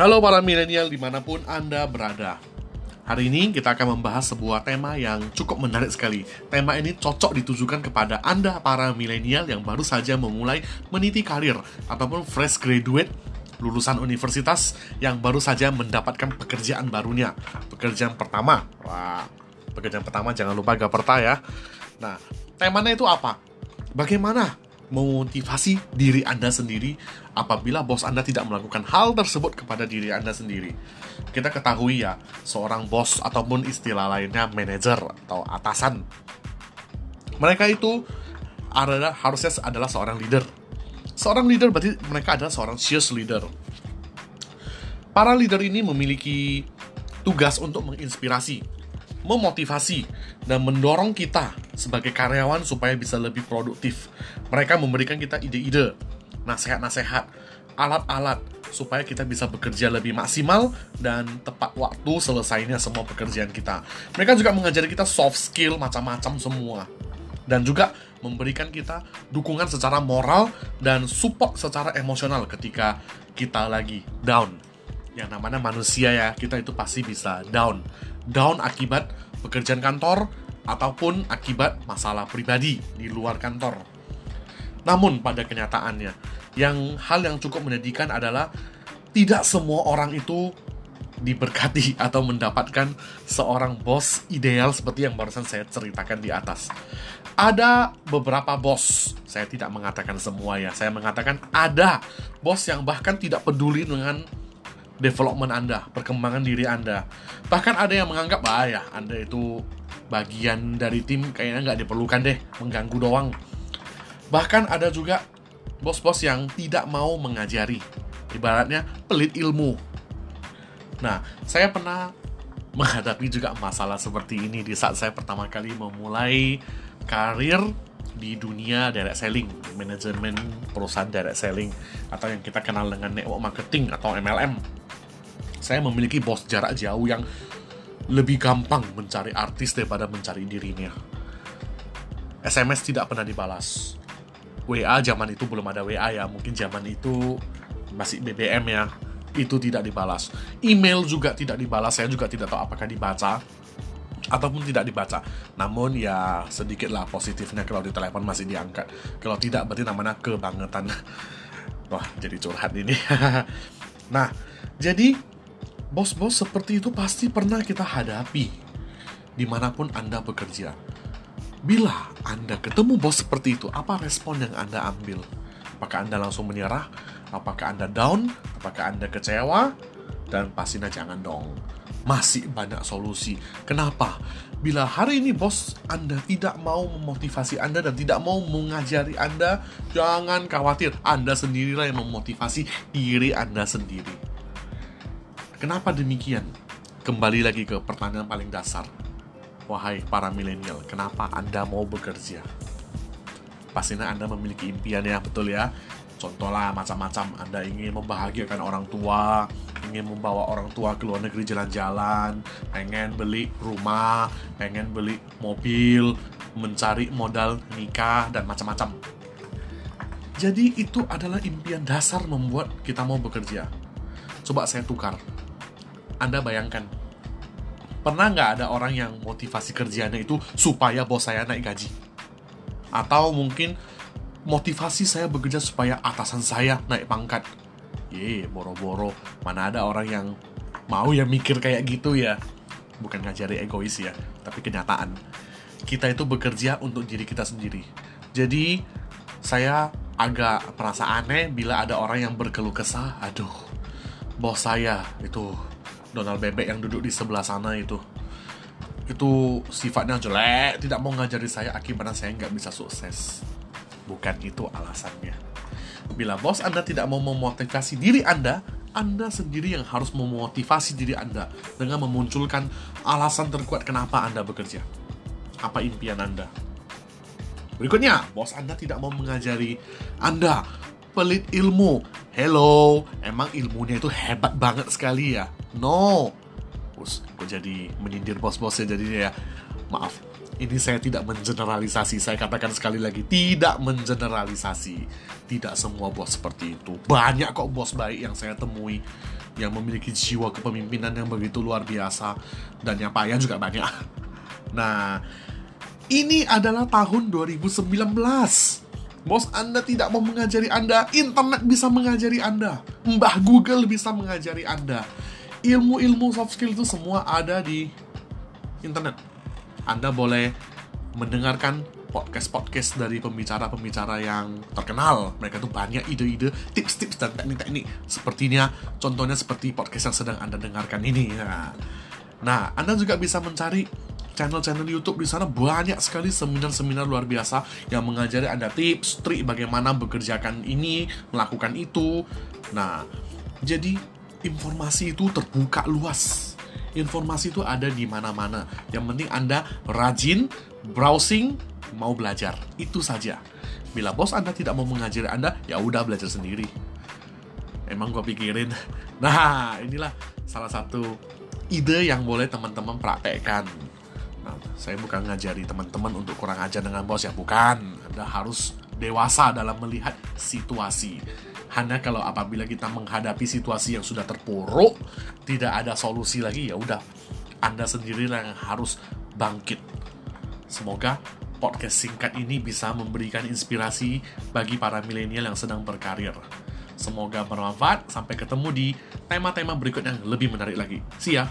Halo para milenial di mana pun Anda berada. Hari ini kita akan membahas sebuah tema yang cukup menarik sekali. Tema ini cocok ditujukan kepada Anda para milenial yang baru saja memulai meniti karir Ataupun fresh graduate lulusan universitas yang baru saja mendapatkan pekerjaan barunya. Pekerjaan pertama. Wah, pekerjaan pertama jangan lupa Gaperta ya. Nah, temanya itu apa? Bagaimana memotivasi diri Anda sendiri apabila bos Anda tidak melakukan hal tersebut kepada diri Anda sendiri. Kita ketahui ya, seorang bos ataupun istilah lainnya manajer atau atasan. Mereka itu adalah harusnya adalah seorang leader. Seorang leader berarti mereka adalah seorang cheers leader. Para leader ini memiliki tugas untuk menginspirasi, memotivasi, dan mendorong kita sebagai karyawan supaya bisa lebih produktif. Mereka memberikan kita ide-ide, nasihat-nasihat, alat-alat supaya kita bisa bekerja lebih maksimal dan tepat waktu selesainya semua pekerjaan kita. Mereka juga mengajari kita soft skill macam-macam semua. Dan juga memberikan kita dukungan secara moral dan support secara emosional ketika kita lagi down. Yang namanya manusia ya, kita itu pasti bisa down. Down akibat pekerjaan kantor ataupun akibat masalah pribadi di luar kantor. Namun pada kenyataannya, yang hal yang cukup menyedihkan adalah tidak semua orang itu diberkati atau mendapatkan seorang bos ideal seperti yang barusan saya ceritakan di atas. Ada beberapa bos, saya tidak mengatakan semua ya, saya mengatakan ada bos yang bahkan tidak peduli dengan development Anda, perkembangan diri Anda. Bahkan ada yang menganggap, ah ya, Anda itu bagian dari tim kayaknya nggak diperlukan deh, mengganggu doang. Bahkan ada juga bos-bos yang tidak mau mengajari. Ibaratnya pelit ilmu. Nah, saya pernah menghadapi juga masalah seperti ini di saat saya pertama kali memulai karir di dunia direct selling, manajemen perusahaan direct selling atau yang kita kenal dengan network marketing atau MLM. Saya memiliki bos jarak jauh yang lebih gampang mencari artis daripada mencari dirinya. SMS tidak pernah dibalas. WA zaman itu belum ada WA ya, mungkin zaman itu masih BBM ya. Itu tidak dibalas. Email juga tidak dibalas, saya juga tidak tahu apakah dibaca ataupun tidak dibaca. Namun ya sedikitlah positifnya kalau di telepon masih diangkat. Kalau tidak berarti namanya kebangetan. Wah, jadi curhat ini. nah, jadi bos-bos seperti itu pasti pernah kita hadapi di mana pun Anda bekerja. Bila Anda ketemu bos seperti itu, apa respon yang Anda ambil? Apakah Anda langsung menyerah? Apakah Anda down? Apakah Anda kecewa? Dan pastinya jangan dong masih banyak solusi. Kenapa? Bila hari ini bos Anda tidak mau memotivasi Anda dan tidak mau mengajari Anda, jangan khawatir. Anda sendirilah yang memotivasi diri Anda sendiri. Kenapa demikian? Kembali lagi ke pertanyaan paling dasar. Wahai para milenial, kenapa Anda mau bekerja? Pastinya Anda memiliki impian ya, betul ya? Contohlah macam-macam, Anda ingin membahagiakan orang tua, ingin membawa orang tua ke luar negeri jalan-jalan, pengen beli rumah, pengen beli mobil, mencari modal nikah, dan macam-macam. Jadi itu adalah impian dasar membuat kita mau bekerja. Coba saya tukar. Anda bayangkan, pernah nggak ada orang yang motivasi kerjanya itu supaya bos saya naik gaji? Atau mungkin motivasi saya bekerja supaya atasan saya naik pangkat. Ye, boro-boro. Mana ada orang yang mau ya mikir kayak gitu ya. Bukan ngajari egois ya, tapi kenyataan. Kita itu bekerja untuk diri kita sendiri. Jadi, saya agak merasa aneh bila ada orang yang berkeluh kesah. Aduh, bos saya itu Donald Bebek yang duduk di sebelah sana itu itu sifatnya jelek, tidak mau ngajari saya akibatnya saya nggak bisa sukses Bukan itu alasannya. Bila bos Anda tidak mau memotivasi diri Anda, Anda sendiri yang harus memotivasi diri Anda dengan memunculkan alasan terkuat kenapa Anda bekerja. Apa impian Anda? Berikutnya, bos Anda tidak mau mengajari Anda pelit ilmu. Hello, emang ilmunya itu hebat banget sekali ya? No. Us, kok jadi menyindir bos-bosnya jadinya ya. Maaf. ini saya tidak mengeneralisasi. Saya katakan sekali lagi, tidak mengeneralisasi. Tidak semua bos seperti itu. Banyak kok bos baik yang saya temui yang memiliki jiwa kepemimpinan yang begitu luar biasa dan yang payah juga banyak. Nah, ini adalah tahun 2019. Bos Anda tidak mau mengajari Anda, internet bisa mengajari Anda. Mbah Google bisa mengajari Anda. Ilmu-ilmu soft skill itu semua ada di internet. Anda boleh mendengarkan podcast-podcast dari pembicara-pembicara yang terkenal. Mereka tuh banyak ide-ide, tips-tips dan teknik-teknik. Sepertinya, contohnya seperti podcast yang sedang Anda dengarkan ini. Nah, nah Anda juga bisa mencari channel-channel YouTube di sana banyak sekali seminar-seminar luar biasa yang mengajari Anda tips, trik bagaimana bekerjakan ini, melakukan itu. Nah, jadi informasi itu terbuka luas informasi itu ada di mana-mana. Yang penting Anda rajin browsing, mau belajar. Itu saja. Bila bos Anda tidak mau mengajari Anda, ya udah belajar sendiri. Emang gue pikirin. Nah, inilah salah satu ide yang boleh teman-teman praktekkan. Nah, saya bukan ngajari teman-teman untuk kurang ajar dengan bos ya, bukan. Anda harus dewasa dalam melihat situasi. Hanya kalau apabila kita menghadapi situasi yang sudah terpuruk, tidak ada solusi lagi, ya udah Anda sendiri yang harus bangkit. Semoga podcast singkat ini bisa memberikan inspirasi bagi para milenial yang sedang berkarir. Semoga bermanfaat. Sampai ketemu di tema-tema berikut yang lebih menarik lagi. See ya!